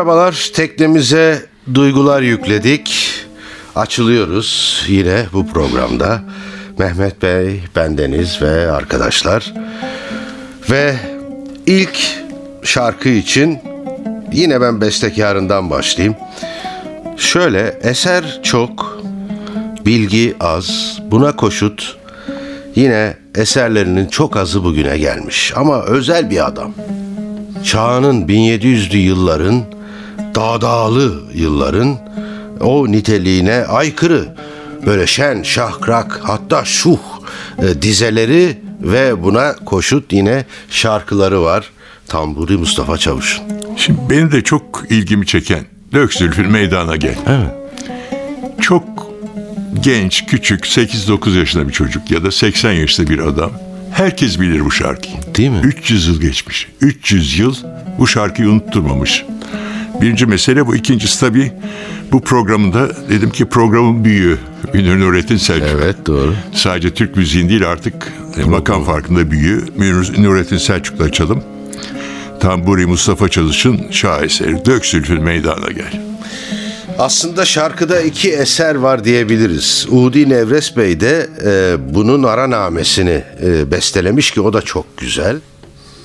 Merhabalar, teknemize duygular yükledik. Açılıyoruz yine bu programda. Mehmet Bey, bendeniz ve arkadaşlar. Ve ilk şarkı için yine ben bestekarından başlayayım. Şöyle eser çok, bilgi az, buna koşut yine eserlerinin çok azı bugüne gelmiş ama özel bir adam. Çağının 1700'lü yılların, dağdağlı yılların o niteliğine aykırı böyle şen, şahkrak hatta şuh e, dizeleri ve buna koşut yine şarkıları var. Tamburi Mustafa Çavuş'un. Şimdi benim de çok ilgimi çeken Dök Zülfü meydana gel. Evet. Çok genç, küçük, 8-9 yaşında bir çocuk ya da 80 yaşında bir adam. Herkes bilir bu şarkıyı. Değil mi? 300 yıl geçmiş. 300 yıl bu şarkıyı unutturmamış. Birinci mesele bu. İkincisi tabii bu programında dedim ki programın büyüğü Münir Nurettin Selçuk. Evet doğru. Sadece Türk müziğin değil artık e, makam farkında büyüğü Münir Nurettin Selçuk'la açalım. Tamburi Mustafa Çalış'ın şaheseri Dök Zülfü meydana gel. Aslında şarkıda iki eser var diyebiliriz. Udi Nevres Bey de e, bunun aranamesini e, bestelemiş ki o da çok güzel.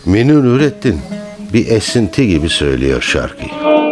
Münir Nurettin bir esinti gibi söylüyor şarkıyı.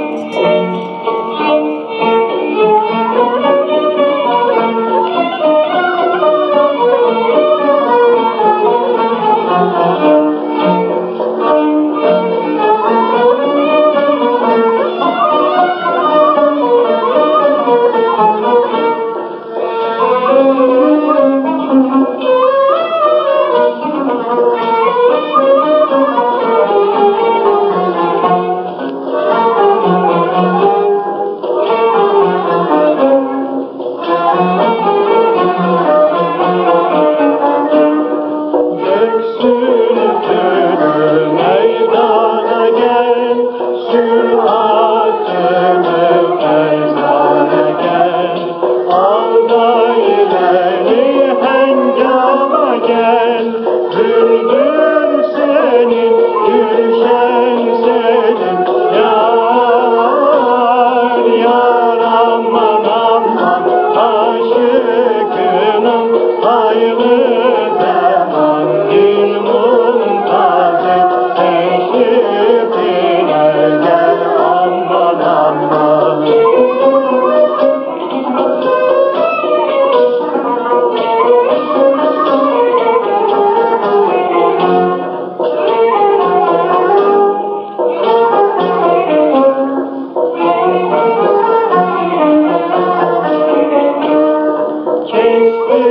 Christi,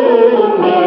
mi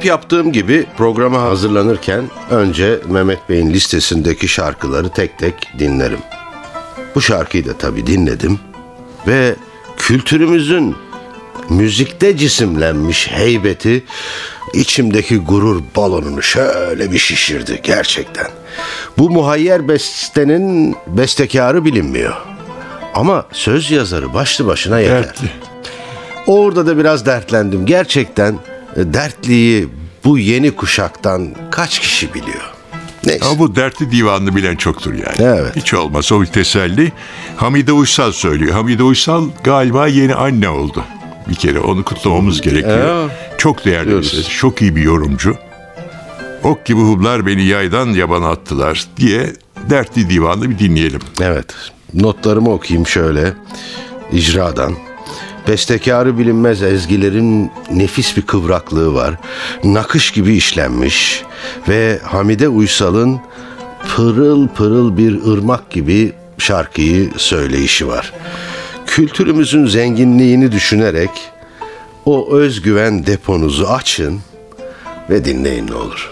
Hep yaptığım gibi programa hazırlanırken önce Mehmet Bey'in listesindeki şarkıları tek tek dinlerim. Bu şarkıyı da tabii dinledim ve kültürümüzün müzikte cisimlenmiş heybeti içimdeki gurur balonunu şöyle bir şişirdi gerçekten. Bu muhayyer bestenin bestekarı bilinmiyor. Ama söz yazarı başlı başına yeter. Dertli. Orada da biraz dertlendim. Gerçekten dertliyi bu yeni kuşaktan kaç kişi biliyor? Neyse. Ama bu dertli divanını bilen çoktur yani. Evet. Hiç olmazsa o bir teselli. Hamide Uysal söylüyor. Hamide Uysal galiba yeni anne oldu. Bir kere onu kutlamamız gerekiyor. Çok değerli bir ses. Çok iyi bir yorumcu. Ok gibi hublar beni yaydan yabana attılar diye dertli divanını bir dinleyelim. Evet. Notlarımı okuyayım şöyle. İcradan. Bestekarı bilinmez ezgilerin nefis bir kıvraklığı var. Nakış gibi işlenmiş ve Hamide Uysal'ın pırıl pırıl bir ırmak gibi şarkıyı söyleyişi var. Kültürümüzün zenginliğini düşünerek o özgüven deponuzu açın ve dinleyin ne olur.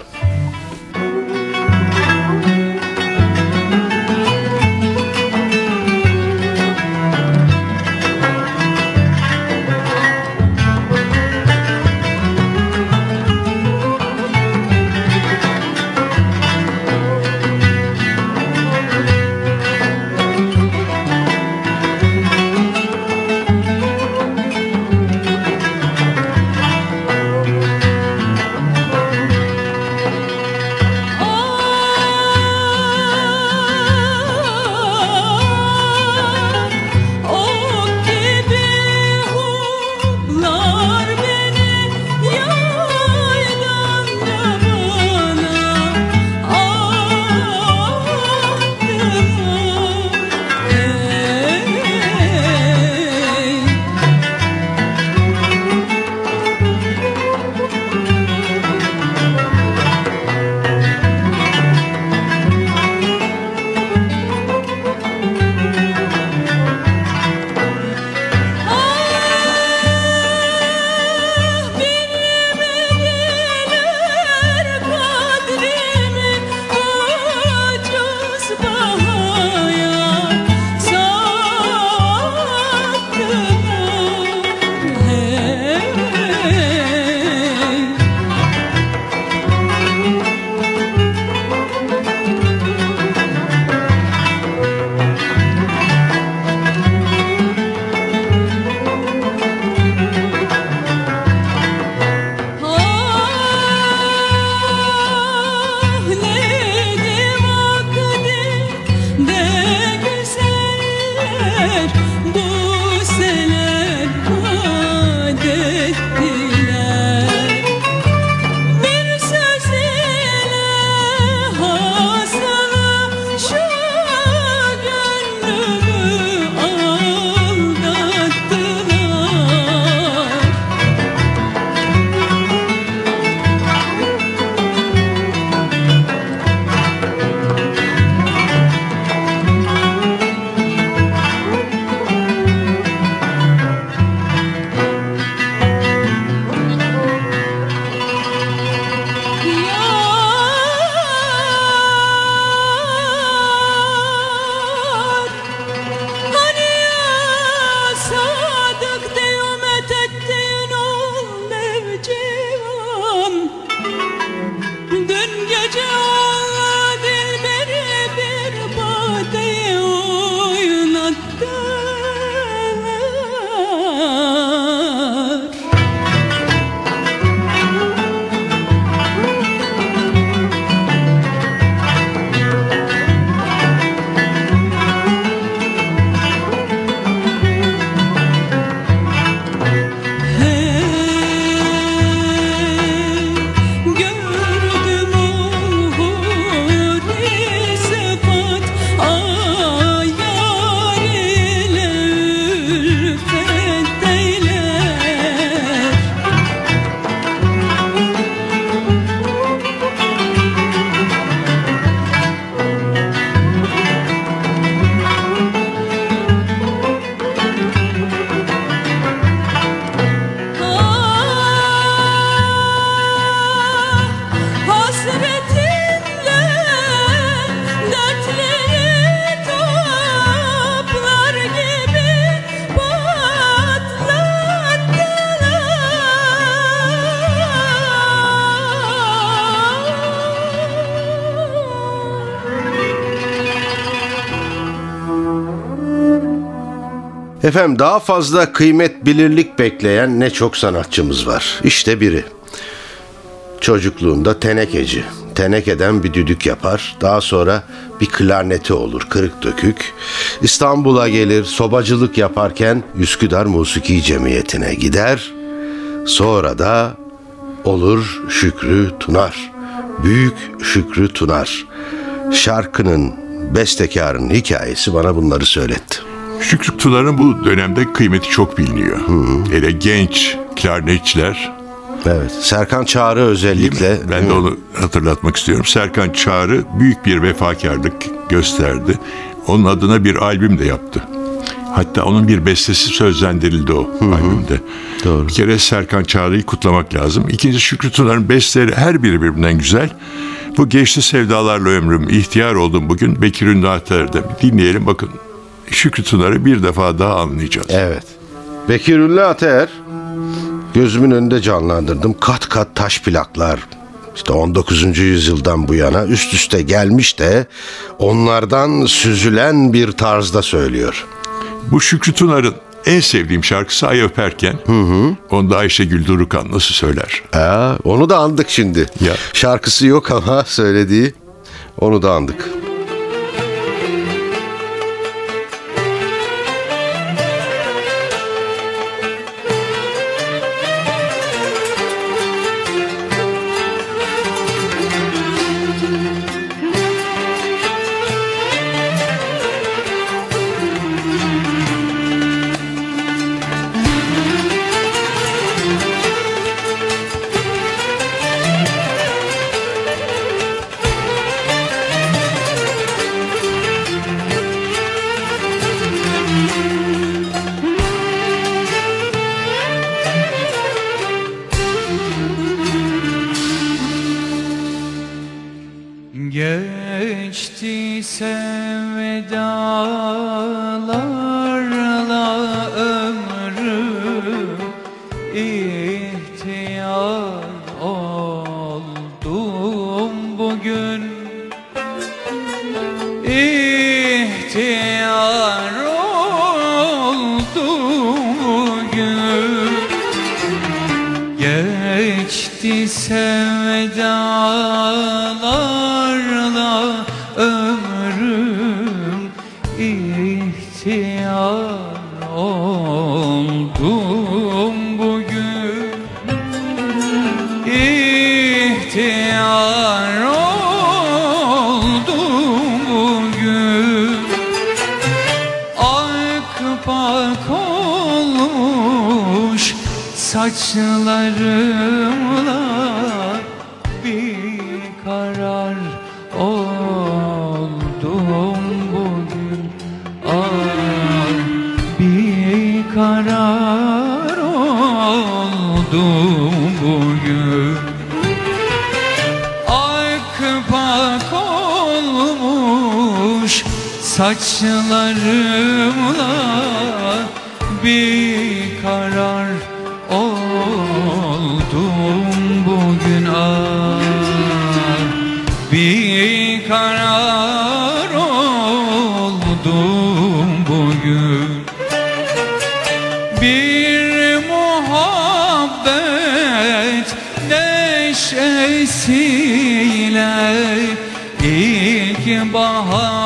yer Efendim daha fazla kıymet bilirlik bekleyen ne çok sanatçımız var. İşte biri. Çocukluğunda tenekeci. Tenekeden bir düdük yapar. Daha sonra bir klarneti olur kırık dökük. İstanbul'a gelir sobacılık yaparken Üsküdar Musiki Cemiyeti'ne gider. Sonra da olur Şükrü Tunar. Büyük Şükrü Tunar. Şarkının bestekarının hikayesi bana bunları söyletti. Şükrü Tunar'ın bu dönemde kıymeti çok biliniyor. Hele genç klarnetçiler Evet. Serkan Çağrı özellikle. Ben de onu hatırlatmak istiyorum. Serkan Çağrı büyük bir vefakarlık gösterdi. Onun adına bir albüm de yaptı. Hatta onun bir bestesi sözlendirildi o albümde. Doğru. Bir kere Serkan Çağrı'yı kutlamak lazım. İkincisi Şükrü Tunar'ın besteleri her biri birbirinden güzel. Bu geçti sevdalarla ömrüm, ihtiyar oldum bugün. Bekir Ünlü dinleyelim bakın. Şükrü Tunar'ı bir defa daha anlayacağız. Evet. Bekir Ünlü Ateer gözümün önünde canlandırdım. Kat kat taş plaklar. İşte 19. yüzyıldan bu yana üst üste gelmiş de onlardan süzülen bir tarzda söylüyor. Bu Şükrü Tunar'ın en sevdiğim şarkısı Ay Öperken. Onu da Ayşegül Durukan nasıl söyler? Aa, onu da andık şimdi. Ya. Şarkısı yok ama söylediği onu da andık. Bugün Geçti sevdalarla saçlarımla bir karar oldum bugün. Ah bir karar oldum bugün. Akpak olmuş saçlarımla oldum bugün. Bir muhabbet neşesiyle ilk bahar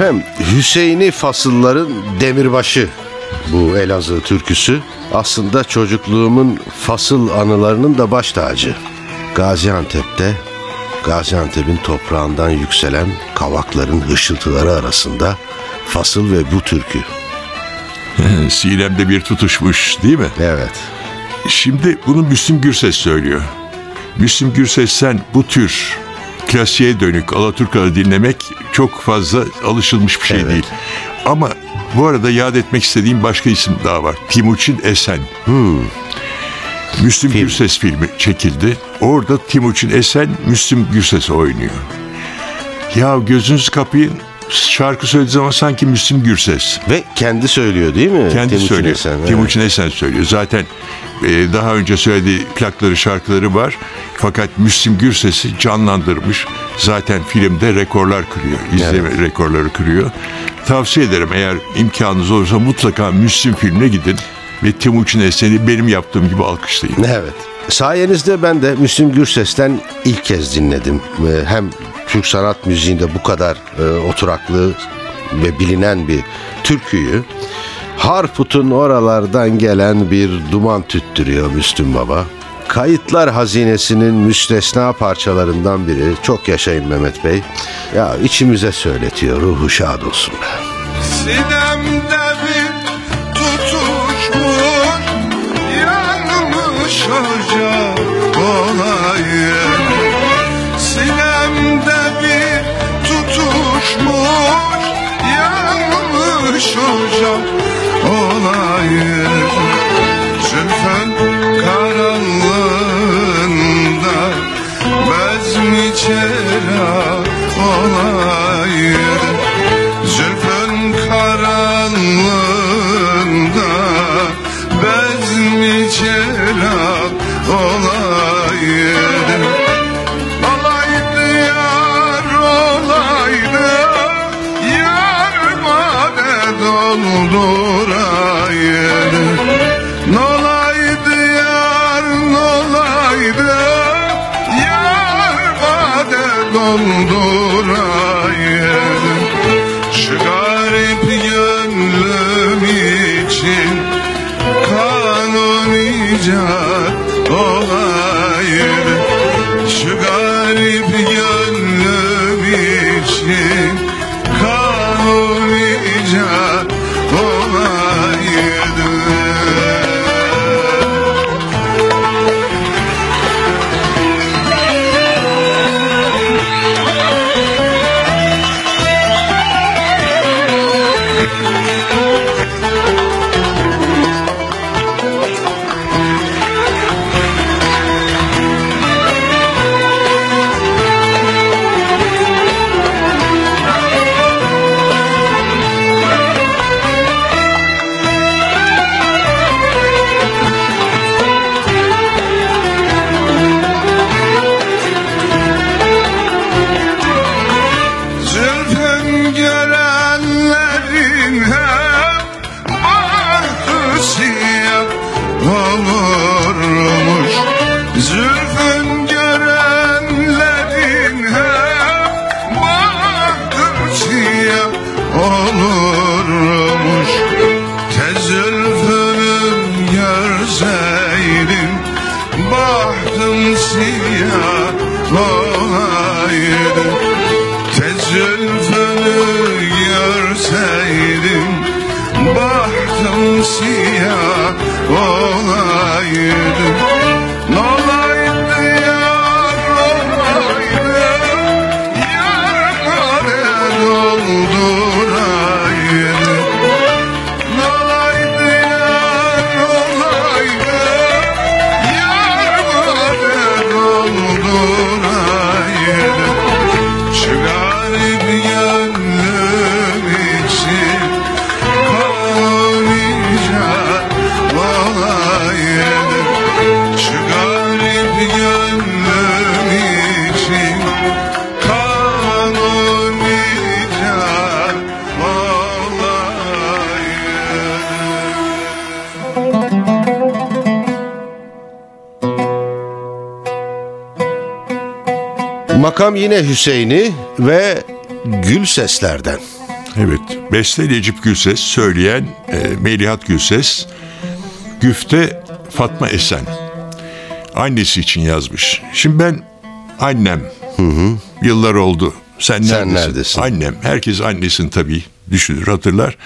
Efendim Hüseyin'i fasılların demirbaşı bu Elazığ türküsü. Aslında çocukluğumun fasıl anılarının da baş tacı. Gaziantep'te Gaziantep'in toprağından yükselen kavakların hışıltıları arasında fasıl ve bu türkü. Sinemde bir tutuşmuş değil mi? Evet. Şimdi bunu Müslüm Gürses söylüyor. Müslüm Gürses'ten bu tür klasiğe dönük Alaturkaları dinlemek çok fazla alışılmış bir şey Evet. değil. Ama bu arada yad etmek istediğim başka isim daha var. Timuçin Esen. Müslüm Film. Gürses filmi çekildi. Orada Timuçin Esen Müslüm Gürses oynuyor. Ya gözünüzü kapayın şarkı söylediği zaman sanki Müslüm Gürses. Ve kendi söylüyor değil mi? Kendi Timuçin söylüyor. Esen, evet. Timuçin Esen söylüyor. Zaten e, daha önce söylediği plakları, şarkıları var. Fakat Müslüm Gürses'i canlandırmış. Zaten filmde rekorlar kırıyor. İzleme rekorları kırıyor. Tavsiye ederim eğer imkanınız olursa mutlaka Müslüm filmine gidin. Ve Timuçin Esen'i benim yaptığım gibi alkışlayın. Evet. Sayenizde ben de Müslüm Gürses'ten ilk kez dinledim. Ee, Hem Türk sanat müziğinde bu kadar e, oturaklı ve bilinen bir türküyü Harput'un oralardan gelen bir duman tüttürüyor Müslüm Baba. Kayıtlar hazinesinin müstesna parçalarından biri. Çok yaşayın Mehmet Bey. Ya içimize söyletiyor. Ruhu şad olsun be. Sinemde bir tutuşmuş yanmış ocak olayım Sinemde bir tutuşmuş yanmış ocak olayım Zülfün karanlığında bezmi çera olayım Zülfün karanlığında bezmi çera olayım dolduraydı Nolaydı yar nolaydı. Yar mane dolduraydı Makam yine Hüseyin'i ve gül seslerden. Evet. Beste Necip Gülses, söyleyen e, Melihat Gülses, güfte Fatma Esen. Annesi için yazmış. Şimdi ben annem, yıllar oldu. Sen, Sen neredesin? neredesin? Annem. Herkes annesini tabii düşünür, hatırlar.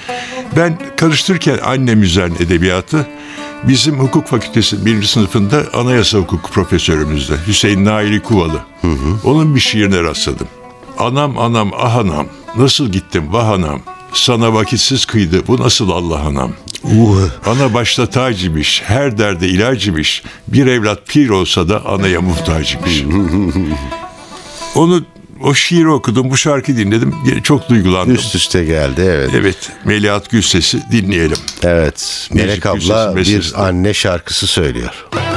Ben karıştırırken annem üzerine edebiyatı bizim hukuk fakültesi birinci sınıfında anayasa hukuku profesörümüzde Hüseyin Naili Kuvalı. Onun bir şiirine rastladım. Anam anam ah anam nasıl gittim vah anam sana vakitsiz kıydı bu nasıl Allah anam. Ana başta tac imiş, her derde ilaç imiş. Bir evlat pir olsa da anaya muhtaç imiş. Onu o şiiri okudum, bu şarkı dinledim. Çok duygulandım. Üst üste geldi evet. Evet, Melihat Gülses'i dinleyelim. Evet. Melek Necip abla bir anne şarkısı söylüyor. Yıllar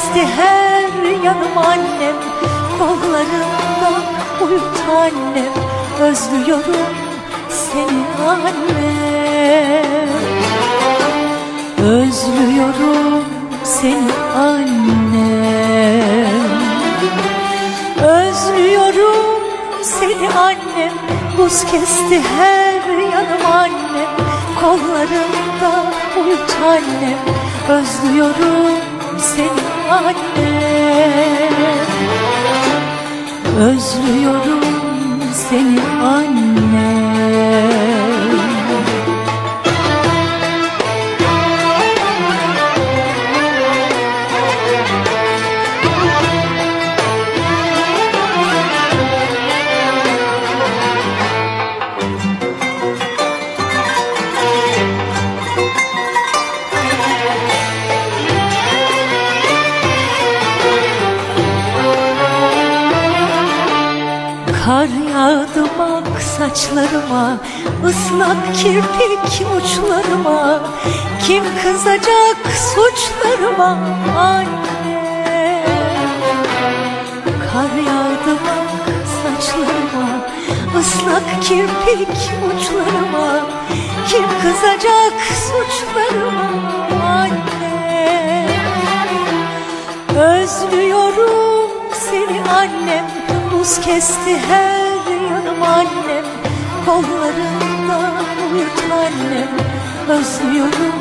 kesti her yanım annem. Kollarında uyut annem. Özlüyorum seni annem. Özlüyorum seni annem. Özlüyorum seni annem. Buz kesti her yanım annem. Kollarında uyut annem. Özlüyorum seni annem Özlüyorum seni annem saçlarıma ıslak kirpik uçlarıma Kim kızacak suçlarıma? Anne Kar yağdı bak saçlarıma ıslak kirpik uçlarıma Kim kızacak suçlarıma? Anne Özlüyorum seni annem Buz kesti her yanım annem Kollarında uyut annem Özlüyorum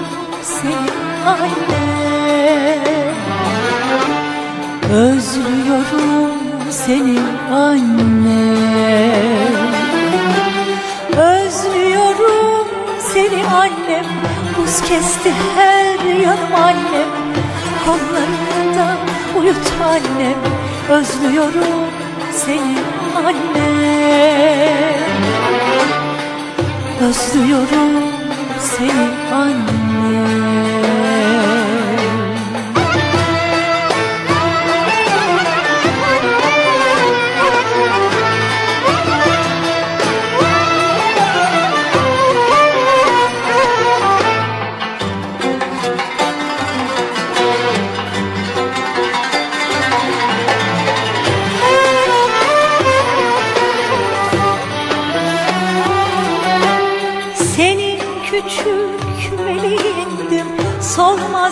seni annem Özlüyorum seni annem Özlüyorum seni annem. Buz kesti her yanım annem. Kollarında uyut annem. Özlüyorum seni annem Özlüyorum seni annem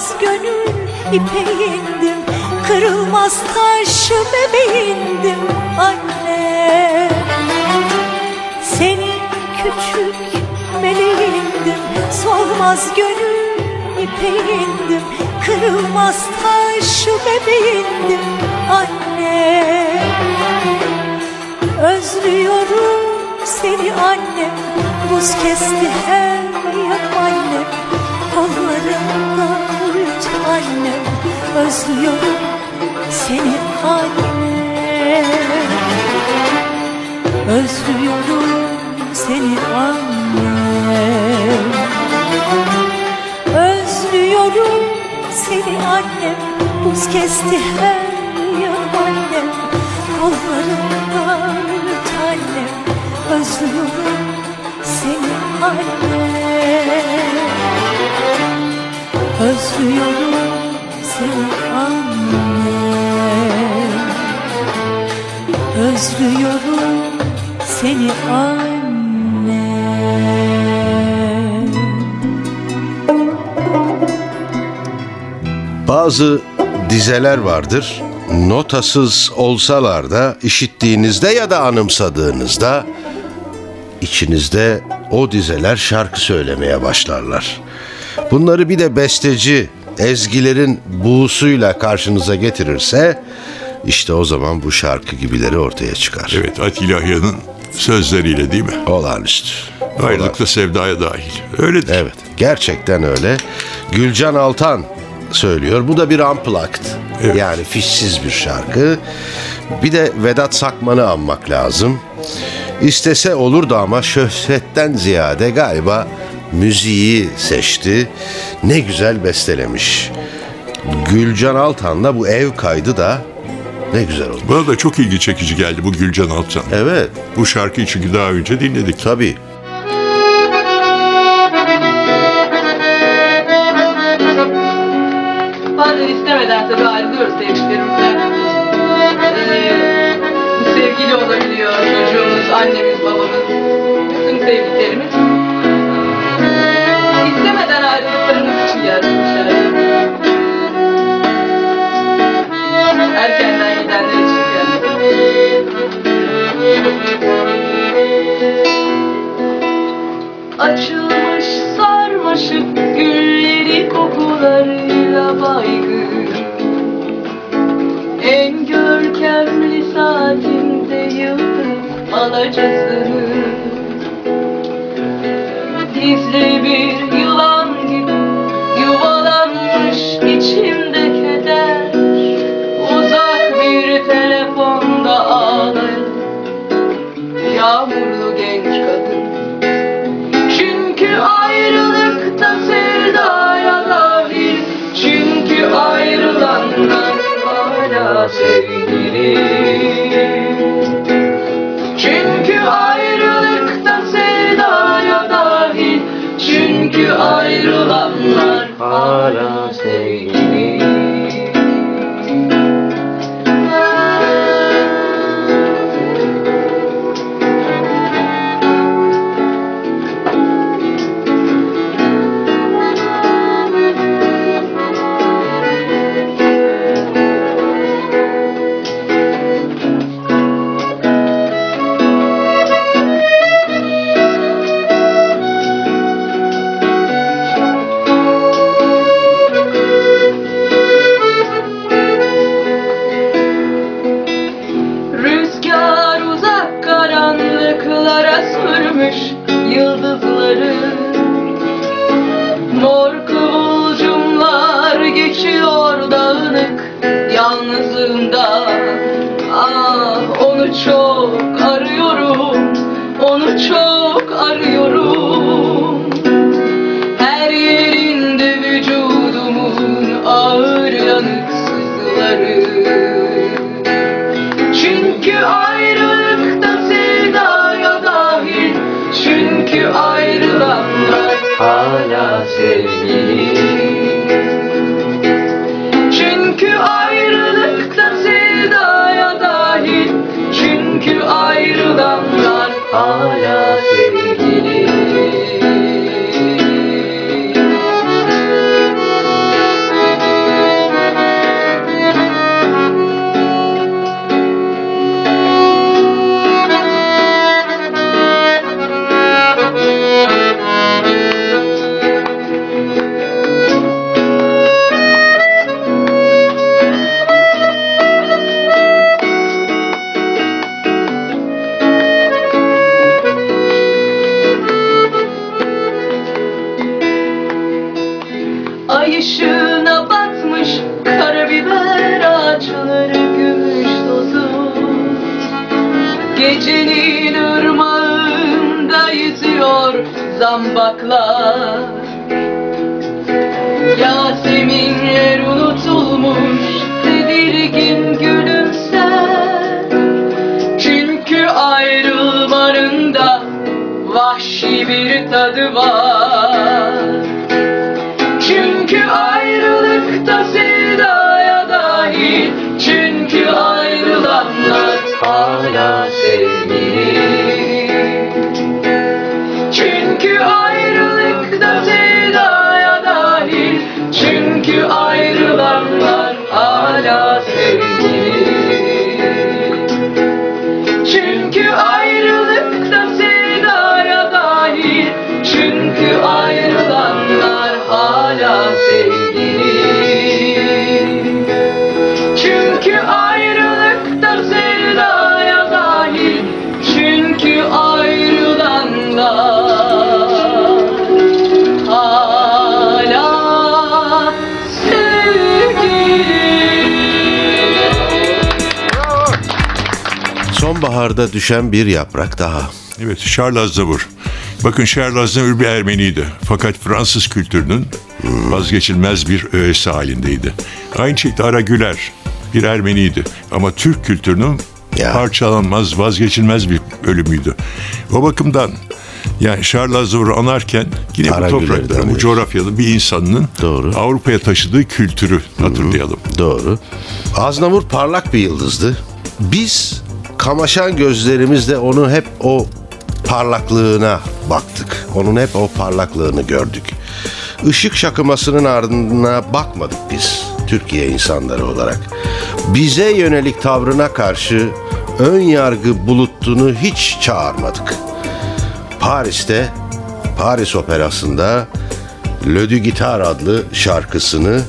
Solmaz gönül ipeğindim Kırılmaz taş bebeğindim anne Senin küçük meleğindim Solmaz gönül ipeğindim Kırılmaz taş bebeğindim anne Özlüyorum seni annem Buz kesti her yanım annem Kollarımda annem Özlüyorum seni anne Özlüyorum seni anne. Özlüyorum seni annem Buz kesti her yanım annem Kollarımda annem Özlüyorum seni anne. Özlüyorum seni anne Özlüyorum seni anne Bazı dizeler vardır. Notasız olsalar da işittiğinizde ya da anımsadığınızda içinizde o dizeler şarkı söylemeye başlarlar. Bunları bir de besteci ezgilerin buğusuyla karşınıza getirirse işte o zaman bu şarkı gibileri ortaya çıkar. Evet Atilla Ahya'nın sözleriyle değil mi? Olağanüstü. Ayrılıkta sevdaya dahil. Öyledir. Evet, gerçekten öyle. Gülcan Altan söylüyor. Bu da bir unplugged. Evet. Yani fişsiz bir şarkı. Bir de Vedat Sakman'ı anmak lazım. İstese olurdu ama şöhretten ziyade galiba müziği seçti. Ne güzel bestelemiş. Gülcan Altan'la bu ev kaydı da ne güzel oldu. Bana da çok ilgi çekici geldi bu Gülcan Altan. Evet, Bu şarkıyı çünkü daha önce dinledik. tabii. Bye. Bir tadı var Sonbaharda düşen bir yaprak daha. Evet Charles Aznavour. Bakın Charles Aznavour bir Ermeniydi. Fakat Fransız kültürünün vazgeçilmez bir öğesi halindeydi. Aynı şekilde Ara Güler bir Ermeniydi. Ama Türk kültürünün Ya. parçalanmaz, vazgeçilmez bir bölümüydü. O bakımdan yani Charles Aznavour'u anarken yine Ara bu toprakların, bu coğrafyalı bir insanın Doğru. Avrupa'ya taşıdığı kültürü hatırlayalım. Doğru. Aznavur parlak bir yıldızdı. Biz kamaşan gözlerimizle onu hep o parlaklığına baktık. Onun hep o parlaklığını gördük. Işık şakımasının ardına bakmadık biz Türkiye insanları olarak. Bize yönelik tavrına karşı ön yargı bulutunu hiç çağırmadık. Paris'te, Paris Operası'nda Le Gitar adlı şarkısını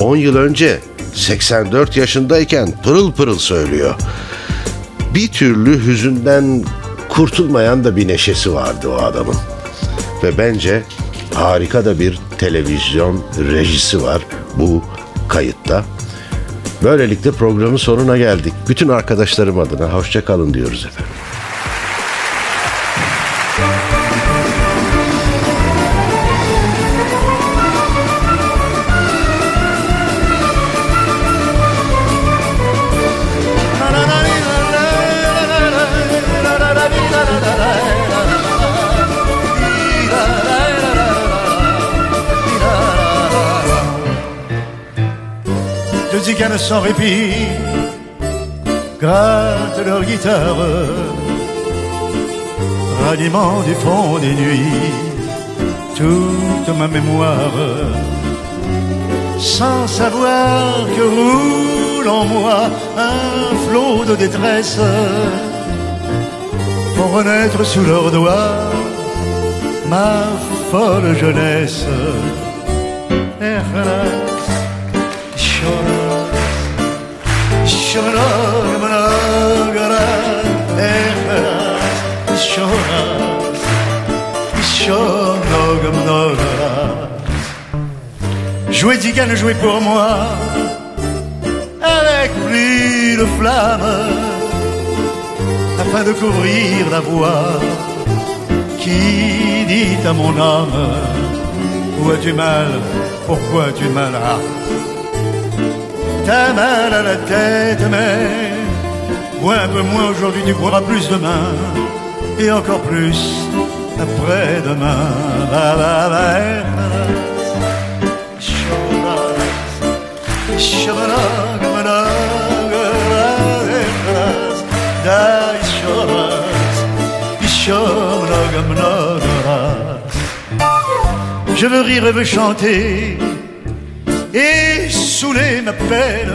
10 yıl önce 84 yaşındayken pırıl pırıl söylüyor. Bir türlü hüzünden kurtulmayan da bir neşesi vardı o adamın. Ve bence harika da bir televizyon rejisi var bu kayıtta. Böylelikle programın sonuna geldik. Bütün arkadaşlarım adına hoşça kalın diyoruz efendim. Deux tziganes sans répit. Grattent leur guitare, ranimant du fond des nuits. Toute ma mémoire, sans savoir que roule en moi un flot de détresse, pour renaître sous leurs doigts ma folle jeunesse. Monogaras. Jouez tigane, jouez pour moi, avec plus de flamme, afin de couvrir la voix qui dit à mon âme Où as-tu mal? Pourquoi as-tu mal? Ah. T'as mal à la tête, mais Moi un peu moins aujourd'hui, tu croiras plus demain Et encore plus après-demain Ba, ba, ba, Choras, choras, choras, dai choras, choras. Je veux rire et veux chanter et saouler ma peine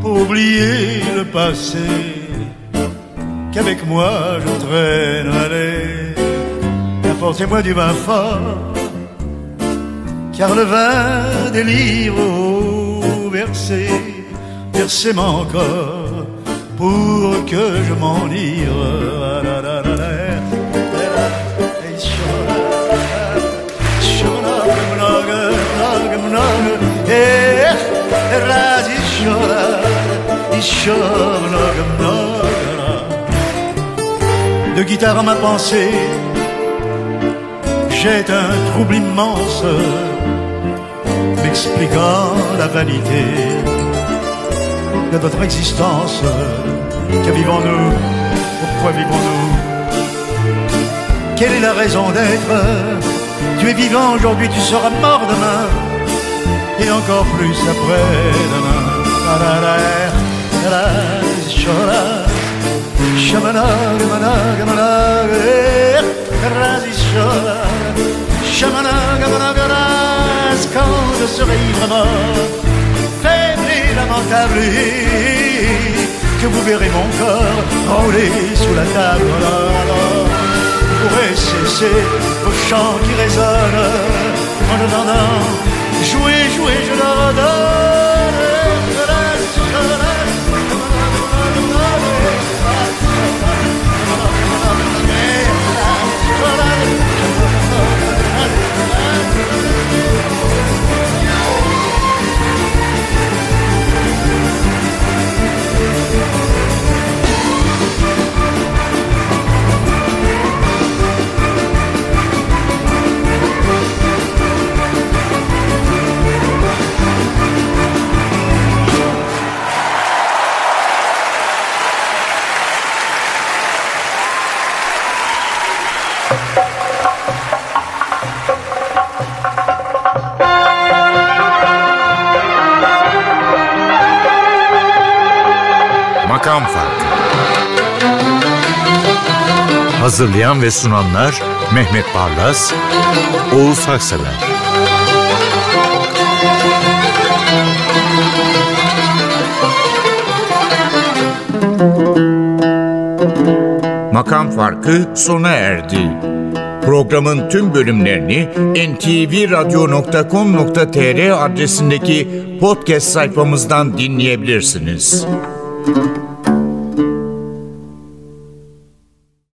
pour oublier le passé qu'avec moi je traîne. Allez, apportez-moi du vin fort, car le vin délire au versé, versez-moi encore pour que je m'enivre. Ah, de guitare à ma pensée. J'ai un trouble immense, m'expliquant la vanité de notre existence. Que vivons-nous? Pourquoi vivons-nous? Quelle est la raison d'être? Tu es vivant aujourd'hui, tu seras mort demain, et encore plus gamana, quand je serai vraiment faible et lamentable, que vous verrez mon corps rouler sous la table. Alors, vous pourrez cesser vos chants qui résonnent en attendant, jouer, jouer, je la redonne. Hazırlayan ve sunanlar Mehmet Barlas, Oğuz Haksever Makam Farkı sona erdi. Programın tüm bölümlerini ntvradio.com.tr adresindeki podcast sayfamızdan dinleyebilirsiniz.